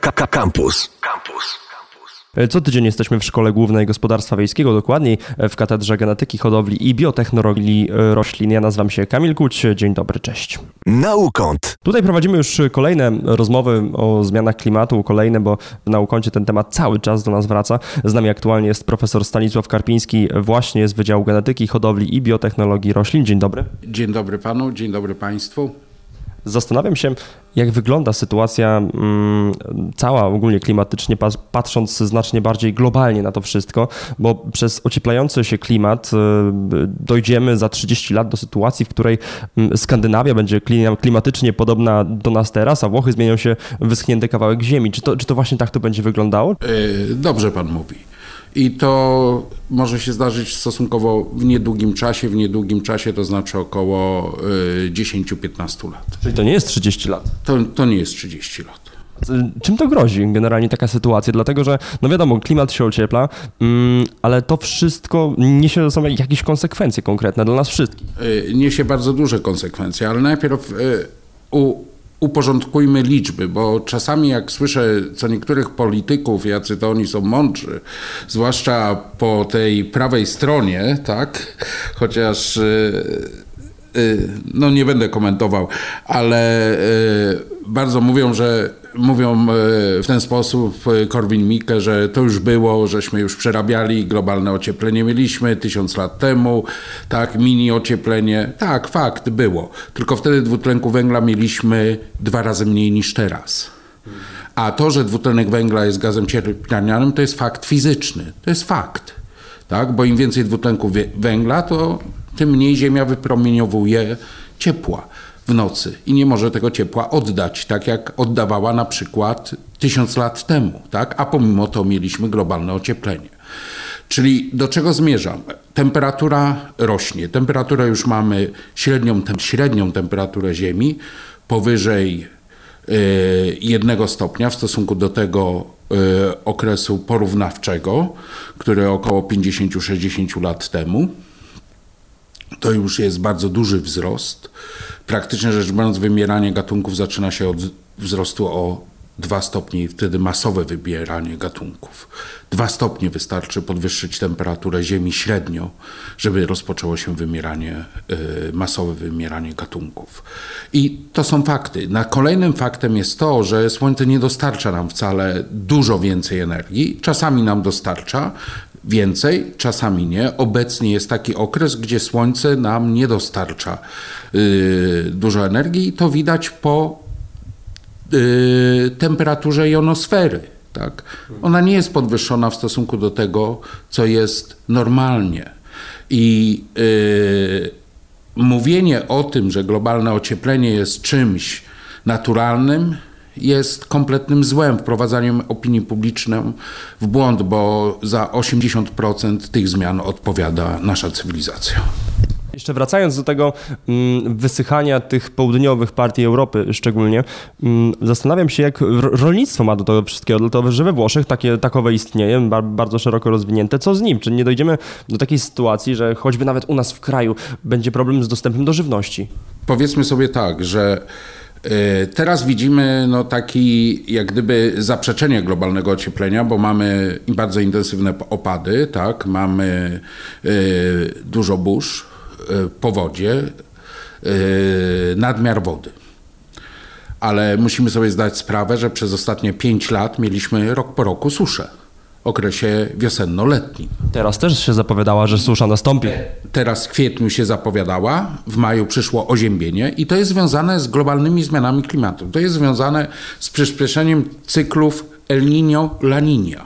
Campus. Campus. Co tydzień jesteśmy w Szkole Głównej Gospodarstwa Wiejskiego, dokładniej w Katedrze Genetyki, Hodowli i Biotechnologii Roślin. Ja nazywam się Kamil Kuć. Dzień dobry, cześć. Naukąt. Tutaj prowadzimy już kolejne rozmowy o zmianach klimatu, kolejne, bo w Naukącie ten temat cały czas do nas wraca. Z nami aktualnie jest profesor Stanisław Karpiński, właśnie z Wydziału Genetyki, Hodowli i Biotechnologii Roślin. Dzień dobry. Dzień dobry panu, dzień dobry państwu. Zastanawiam się, jak wygląda sytuacja mm, cała ogólnie klimatycznie, patrząc znacznie bardziej globalnie na to wszystko, bo przez ocieplający się klimat y, dojdziemy za 30 lat do sytuacji, w której mm, Skandynawia będzie klimatycznie podobna do nas teraz, a Włochy zmienią się w wyschnięty kawałek ziemi. Czy to, czy to właśnie tak to będzie wyglądało? E, dobrze pan mówi. I to może się zdarzyć stosunkowo w niedługim czasie, w niedługim czasie to znaczy około 10-15 lat. Czyli to nie jest 30 lat? To, to nie jest 30 lat. Czym to grozi generalnie taka sytuacja? Dlatego, że no wiadomo, klimat się ociepla, mm, ale to wszystko niesie ze sobą jakieś konsekwencje konkretne dla nas wszystkich. E, niesie bardzo duże konsekwencje, ale najpierw u, uporządkujmy liczby, bo czasami jak słyszę co niektórych polityków, jacy to oni są mądrzy, zwłaszcza po tej prawej stronie, tak, chociaż yy, yy, no nie będę komentował, ale yy, bardzo mówią, że mówią e, w ten sposób e, Korwin-Mikke, że to już było, żeśmy już przerabiali, globalne ocieplenie mieliśmy tysiąc lat temu, tak, mini ocieplenie. Tak, fakt, było. Tylko wtedy dwutlenku węgla mieliśmy dwa razy mniej niż teraz. A to, że dwutlenek węgla jest gazem cieplarnianym, to jest fakt fizyczny. To jest fakt. Tak? Bo im więcej dwutlenku węgla, to tym mniej Ziemia wypromieniowuje ciepła w nocy i nie może tego ciepła oddać, tak jak oddawała na przykład tysiąc lat temu, tak? a pomimo to mieliśmy globalne ocieplenie. Czyli do czego zmierzam? Temperatura rośnie. Temperaturę już mamy średnią, tem, średnią temperaturę Ziemi powyżej y, jednego stopnia w stosunku do tego y, okresu porównawczego, który około 50-60 lat temu. To już jest bardzo duży wzrost. Praktycznie rzecz biorąc, wymieranie gatunków zaczyna się od wzrostu o 2 stopnie i wtedy masowe wybieranie gatunków. 2 stopnie wystarczy podwyższyć temperaturę Ziemi średnio, żeby rozpoczęło się wymieranie, y, masowe wymieranie gatunków. I to są fakty. Na kolejnym faktem jest to, że Słońce nie dostarcza nam wcale dużo więcej energii. Czasami nam dostarcza, więcej, czasami nie. Obecnie jest taki okres, gdzie Słońce nam nie dostarcza y, dużo energii i to widać po y, temperaturze jonosfery. Tak? Ona nie jest podwyższona w stosunku do tego, co jest normalnie. I y, mówienie o tym, że globalne ocieplenie jest czymś naturalnym, jest kompletnym złem, wprowadzaniem opinii publicznej w błąd, bo za 80% tych zmian odpowiada nasza cywilizacja. Jeszcze wracając do tego mm, wysychania tych południowych partii Europy szczególnie, mm, zastanawiam się, jak rolnictwo ma do tego wszystkiego, dlatego że we Włoszech takie, takowe istnieje, bardzo szeroko rozwinięte. Co z nim? Czy nie dojdziemy do takiej sytuacji, że choćby nawet u nas w kraju będzie problem z dostępem do żywności? Powiedzmy sobie tak, że teraz widzimy no, taki jak gdyby zaprzeczenie globalnego ocieplenia, bo mamy bardzo intensywne opady, tak? mamy y, dużo burz, y, powodzie, y, nadmiar wody. Ale musimy sobie zdać sprawę, że przez ostatnie 5 lat mieliśmy rok po roku suszę okresie wiosenno-letnim. Teraz też się zapowiadała, że susza nastąpi. Teraz w kwietniu się zapowiadała, w maju przyszło oziębienie i to jest związane z globalnymi zmianami klimatu. To jest związane z przyspieszeniem cyklów El Niño, La Niña.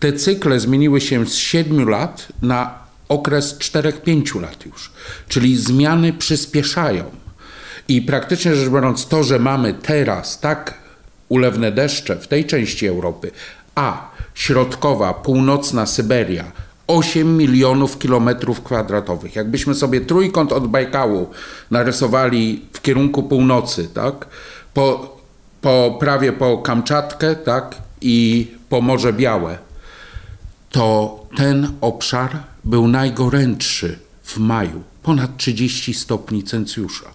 Te cykle zmieniły się z 7 lat na okres 4-5 lat już. Czyli zmiany przyspieszają. I praktycznie rzecz biorąc, to, że mamy teraz tak ulewne deszcze w tej części Europy, a środkowa, północna Syberia. 8 milionów kilometrów kwadratowych. Jakbyśmy sobie trójkąt od Bajkału narysowali w kierunku północy, tak, po, po prawie po Kamczatkę tak, i po Morze Białe, to ten obszar był najgorętszy w maju, ponad 30 stopni Celsjusza.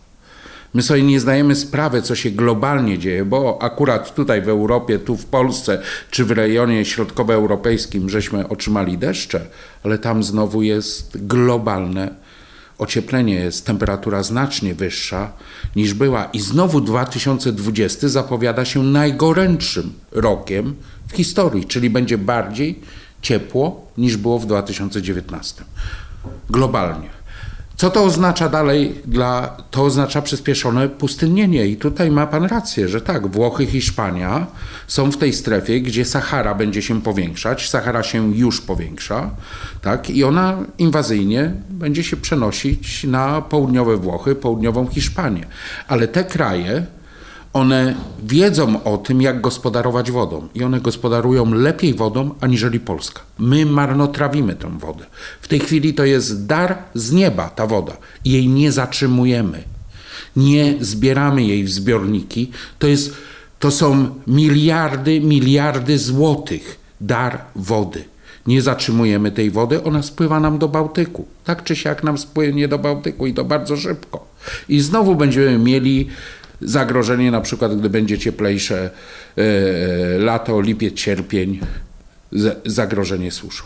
My sobie nie zdajemy sprawy, co się globalnie dzieje, bo akurat tutaj w Europie, tu w Polsce, czy w rejonie środkowoeuropejskim żeśmy otrzymali deszcze, ale tam znowu jest globalne ocieplenie, jest temperatura znacznie wyższa niż była i znowu 2020 zapowiada się najgorętszym rokiem w historii, czyli będzie bardziej ciepło niż było w 2019. Globalnie. Co to oznacza dalej? Dla, to oznacza przyspieszone pustynnienie. I tutaj ma Pan rację, że tak, Włochy, Hiszpania są w tej strefie, gdzie Sahara będzie się powiększać. Sahara się już powiększa, tak? I ona inwazyjnie będzie się przenosić na południowe Włochy, południową Hiszpanię. Ale te kraje, one wiedzą o tym, jak gospodarować wodą i one gospodarują lepiej wodą aniżeli Polska. My marnotrawimy tę wodę. W tej chwili to jest dar z nieba, ta woda. Jej nie zatrzymujemy. Nie zbieramy jej w zbiorniki. To, jest, to są miliardy, miliardy złotych dar wody. Nie zatrzymujemy tej wody, ona spływa nam do Bałtyku. Tak czy siak nam spłynie do Bałtyku i to bardzo szybko. I znowu będziemy mieli zagrożenie, na przykład gdy będzie cieplejsze e, lato, lipiec, sierpień, zagrożenie suszą.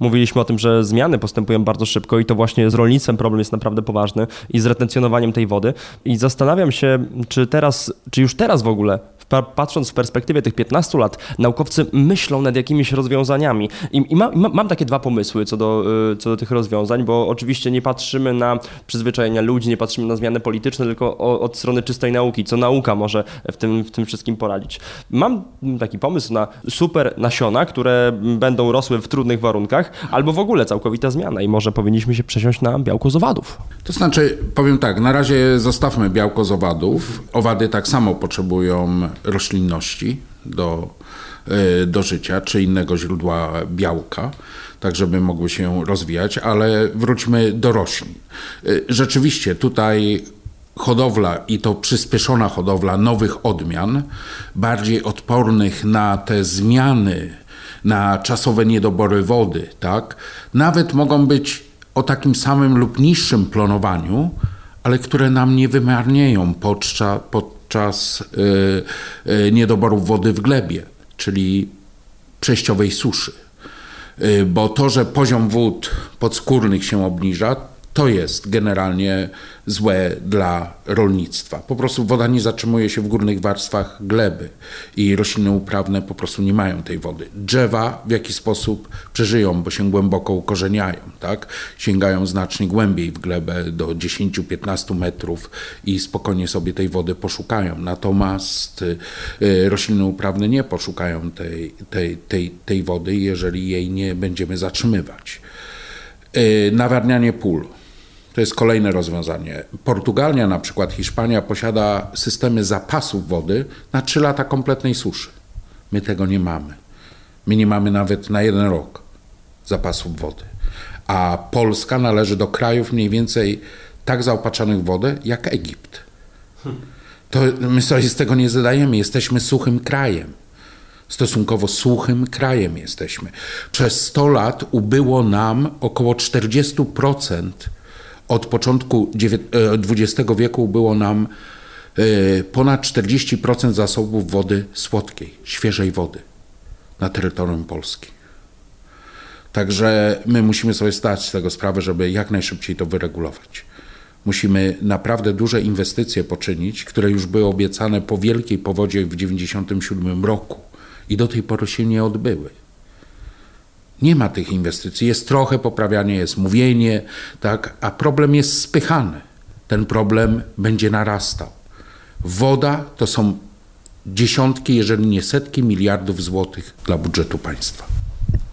Mówiliśmy o tym, że zmiany postępują bardzo szybko i to właśnie z rolnictwem problem jest naprawdę poważny i z retencjonowaniem tej wody. I zastanawiam się, czy teraz, czy już teraz w ogóle patrząc w perspektywie tych 15 lat, naukowcy myślą nad jakimiś rozwiązaniami. I, i ma, ma, mam takie dwa pomysły co do, y, co do tych rozwiązań, bo oczywiście nie patrzymy na przyzwyczajenia ludzi, nie patrzymy na zmiany polityczne, tylko o, od strony czystej nauki, co nauka może w tym, w tym wszystkim poradzić. Mam taki pomysł na super nasiona, które będą rosły w trudnych warunkach, albo w ogóle całkowita zmiana i może powinniśmy się przesiąść na białko z owadów. To znaczy, powiem tak, na razie zostawmy białko z owadów. Owady tak samo potrzebują roślinności do, e, do życia, czy innego źródła białka, tak żeby mogły się rozwijać, ale wróćmy do roślin. E, rzeczywiście tutaj hodowla i to przyspieszona hodowla nowych odmian, bardziej odpornych na te zmiany, na czasowe niedobory wody, tak? Nawet mogą być o takim samym lub niższym plonowaniu, ale które nam nie wymarnieją podczas, podczas yy, yy, niedoborów wody w glebie, czyli przejściowej suszy. Yy, bo to, że poziom wód podskórnych się obniża, to jest generalnie złe dla rolnictwa. Po prostu woda nie zatrzymuje się w górnych warstwach gleby i rośliny uprawne po prostu nie mają tej wody. Drzewa w jakiś sposób przeżyją, bo się głęboko ukorzeniają, tak? Sięgają znacznie głębiej w glebę do 10-15 metrów i spokojnie sobie tej wody poszukają. Natomiast y, rośliny uprawne nie poszukają tej, tej, tej, tej wody, jeżeli jej nie będziemy zatrzymywać. Y, nawadnianie pól to jest kolejne rozwiązanie. Portugalia, na przykład Hiszpania, posiada systemy zapasów wody na 3 lata kompletnej suszy. My tego nie mamy. My nie mamy nawet na jeden rok zapasów wody. A Polska należy do krajów mniej więcej tak zaopatrzonych w wodę jak Egipt. To my sobie z tego nie zadajemy. Jesteśmy suchym krajem. Stosunkowo suchym krajem jesteśmy. Przez 100 lat ubyło nam około 40% od początku XX e, wieku było nam e, ponad 40% zasobów wody słodkiej, świeżej wody na terytorium Polski. Także my musimy sobie zdać z tego sprawę, żeby jak najszybciej to wyregulować. Musimy naprawdę duże inwestycje poczynić, które już były obiecane po wielkiej powodzie w 1997 roku i do tej pory się nie odbyły. Nie ma tych inwestycji. Jest trochę poprawianie, jest mówienie, tak, a problem jest spychany. Ten problem będzie narastał. Woda to są dziesiątki, jeżeli nie setki miliardów złotych dla budżetu państwa.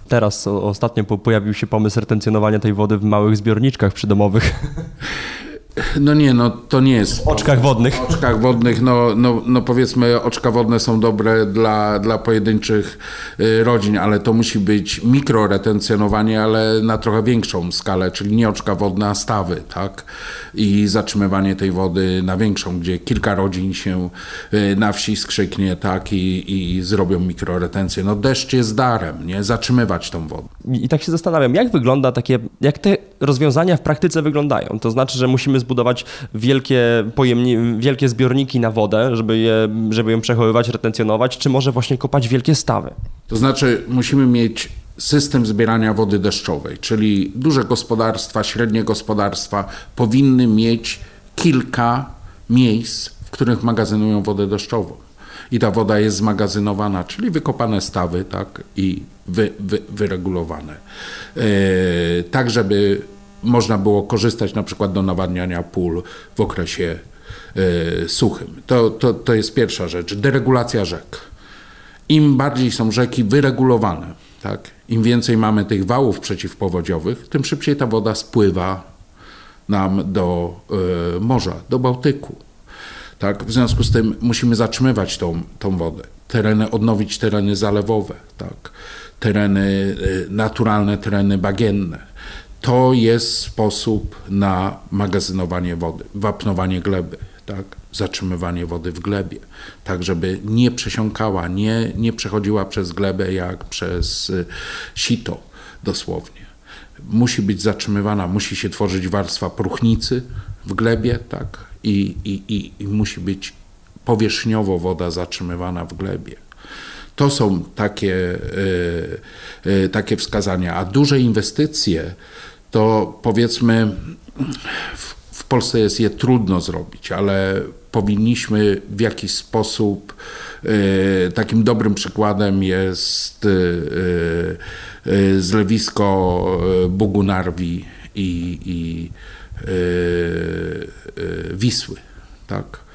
Teraz ostatnio pojawił się pomysł retencjonowania tej wody w małych zbiorniczkach przydomowych. No nie, no to nie jest. W oczkach wodnych. W oczkach wodnych, no, no, no powiedzmy, oczka wodne są dobre dla, dla pojedynczych y, rodzin, ale to musi być mikroretencjonowanie, ale na trochę większą skalę, czyli nie oczka wodne, a stawy, tak? I zatrzymywanie tej wody na większą, gdzie kilka rodzin się y, na wsi skrzyknie, tak? I, i zrobią mikroretencję. No deszcz jest darem, nie? Zatrzymywać tą wodę. I tak się zastanawiam, jak wygląda takie, jak te rozwiązania w praktyce wyglądają? To znaczy, że musimy zbudować wielkie, pojemni, wielkie zbiorniki na wodę, żeby, je, żeby ją przechowywać, retencjonować, czy może właśnie kopać wielkie stawy? To znaczy musimy mieć system zbierania wody deszczowej, czyli duże gospodarstwa, średnie gospodarstwa powinny mieć kilka miejsc, w których magazynują wodę deszczową. I ta woda jest zmagazynowana, czyli wykopane stawy tak, i wy, wy, wyregulowane. Yy, tak, żeby można było korzystać na przykład do nawadniania pól w okresie yy, suchym. To, to, to jest pierwsza rzecz. Deregulacja rzek. Im bardziej są rzeki wyregulowane, tak, im więcej mamy tych wałów przeciwpowodziowych, tym szybciej ta woda spływa nam do y, morza, do Bałtyku. Tak? W związku z tym musimy zatrzymywać tą, tą wodę. Tereny, odnowić tereny zalewowe, tak? tereny y, naturalne, tereny bagienne. To jest sposób na magazynowanie wody, wapnowanie gleby, tak? zatrzymywanie wody w glebie, tak żeby nie przesiąkała, nie, nie przechodziła przez glebę jak przez y, sito dosłownie. Musi być zatrzymywana, musi się tworzyć warstwa próchnicy w glebie, tak? I, i, i, i musi być powierzchniowo woda zatrzymywana w glebie. To są takie, y, y, takie wskazania. A duże inwestycje to powiedzmy w, w Polsce jest je trudno zrobić, ale powinniśmy w jakiś sposób, y, takim dobrym przykładem jest zlewisko Bugunarwi i, i Wisły, tak?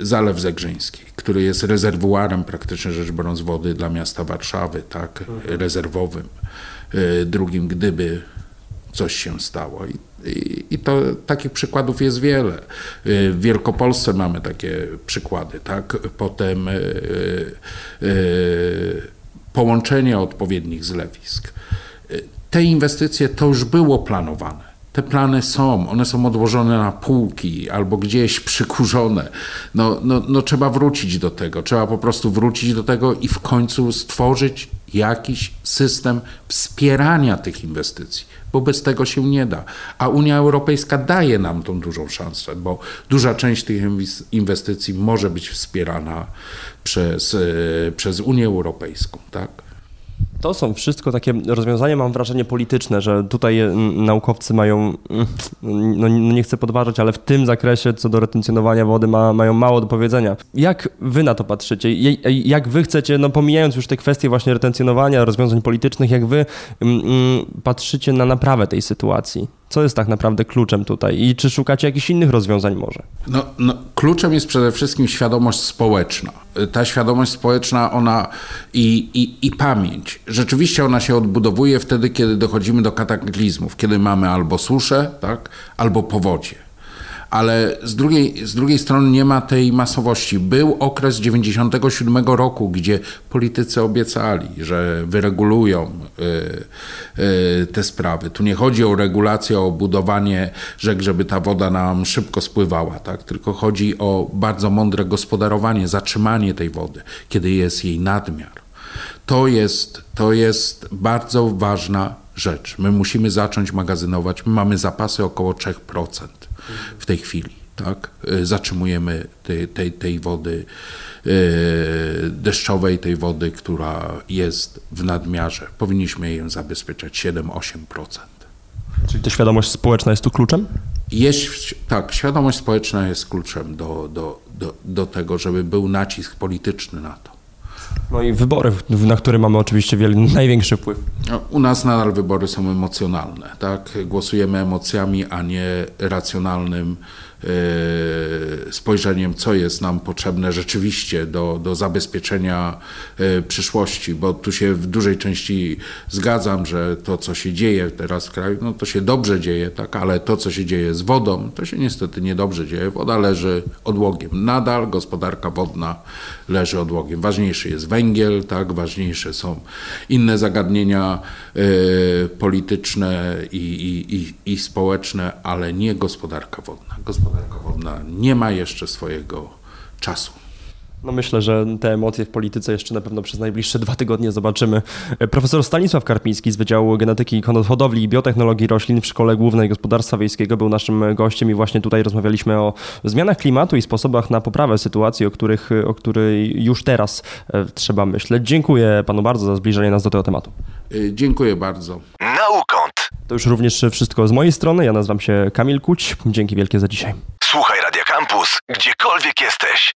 Zalew Zegrzyński, który jest rezerwuarem praktycznie rzecz biorąc wody dla miasta Warszawy, tak, rezerwowym. Drugim, gdyby coś się stało. I, i, I, to takich przykładów jest wiele. W Wielkopolsce mamy takie przykłady, tak? Potem y, y, połączenie odpowiednich zlewisk. Te inwestycje to już było planowane. Te plany są, one są odłożone na półki albo gdzieś przykurzone. No, no, no trzeba wrócić do tego, trzeba po prostu wrócić do tego i w końcu stworzyć jakiś system wspierania tych inwestycji, bo bez tego się nie da. A Unia Europejska daje nam tą dużą szansę, bo duża część tych inwestycji może być wspierana przez, e, przez Unię Europejską. Tak? To są wszystko takie rozwiązania, mam wrażenie, polityczne, że tutaj mm, naukowcy mają, mm, no, no nie chcę podważać, ale w tym zakresie co do retencjonowania wody ma, mają mało do powiedzenia. Jak wy na to patrzycie? Jak wy chcecie, no pomijając już te kwestie właśnie retencjonowania, rozwiązań politycznych, jak wy mm, patrzycie na naprawę tej sytuacji? Co jest tak naprawdę kluczem tutaj i czy szukacie jakichś innych rozwiązań może? No, no, kluczem jest przede wszystkim świadomość społeczna. Ta świadomość społeczna, ona i, i, i pamięć. Rzeczywiście ona się odbudowuje wtedy, kiedy dochodzimy do kataklizmów, kiedy mamy albo suszę, tak, albo powodzie ale z drugiej, z drugiej strony nie ma tej masowości. Był okres 97 roku, gdzie politycy obiecali, że wyregulują y, y, te sprawy. Tu nie chodzi o regulację, o budowanie rzek, żeby ta woda nam szybko spływała, tak? tylko chodzi o bardzo mądre gospodarowanie, zatrzymanie tej wody, kiedy jest jej nadmiar. To jest, to jest bardzo ważna rzecz. My musimy zacząć magazynować. My mamy zapasy około 3% w tej chwili. Tak? Y, zatrzymujemy tej, tej, tej wody y, deszczowej, tej wody, która jest w nadmiarze. Powinniśmy ją zabezpieczać 7-8%. Czyli ta świadomość społeczna jest tu kluczem? Jest, tak, świadomość społeczna jest kluczem do, do, do, do tego, żeby był nacisk polityczny na to. No i wybory, na które mamy oczywiście wiele, największy wpływ. No, u nas nadal wybory są emocjonalne, tak? Głosujemy emocjami, a nie racjonalnym spojrzeniem, co jest nam potrzebne rzeczywiście do, do zabezpieczenia e, przyszłości, bo tu się w dużej części zgadzam, że to, co się dzieje teraz w kraju, no to się dobrze dzieje, tak, ale to, co się dzieje z wodą, to się niestety niedobrze dzieje. Woda leży odłogiem. Nadal gospodarka wodna leży odłogiem. Ważniejszy jest węgiel, tak, ważniejsze są inne zagadnienia y, polityczne i, i, i, i społeczne, ale nie gospodarka wodna. Gospodarka gospodarka wodna nie ma jeszcze swojego czasu. No myślę, że te emocje w polityce jeszcze na pewno przez najbliższe dwa tygodnie zobaczymy. Profesor Stanisław Karpiński z Wydziału Genetyki Hodowli i Biotechnologii Roślin w Szkole Głównej Gospodarstwa Wiejskiego był naszym gościem i właśnie tutaj rozmawialiśmy o zmianach klimatu i sposobach na poprawę sytuacji, o, których, o której już teraz e, trzeba myśleć. Dziękuję panu bardzo za zbliżenie nas do tego tematu. Y, dziękuję bardzo. Naukąt. To już również wszystko z mojej strony. Ja nazywam się Kamil Kuć. Dzięki wielkie za dzisiaj. Słuchaj Radio Campus, gdziekolwiek jesteś.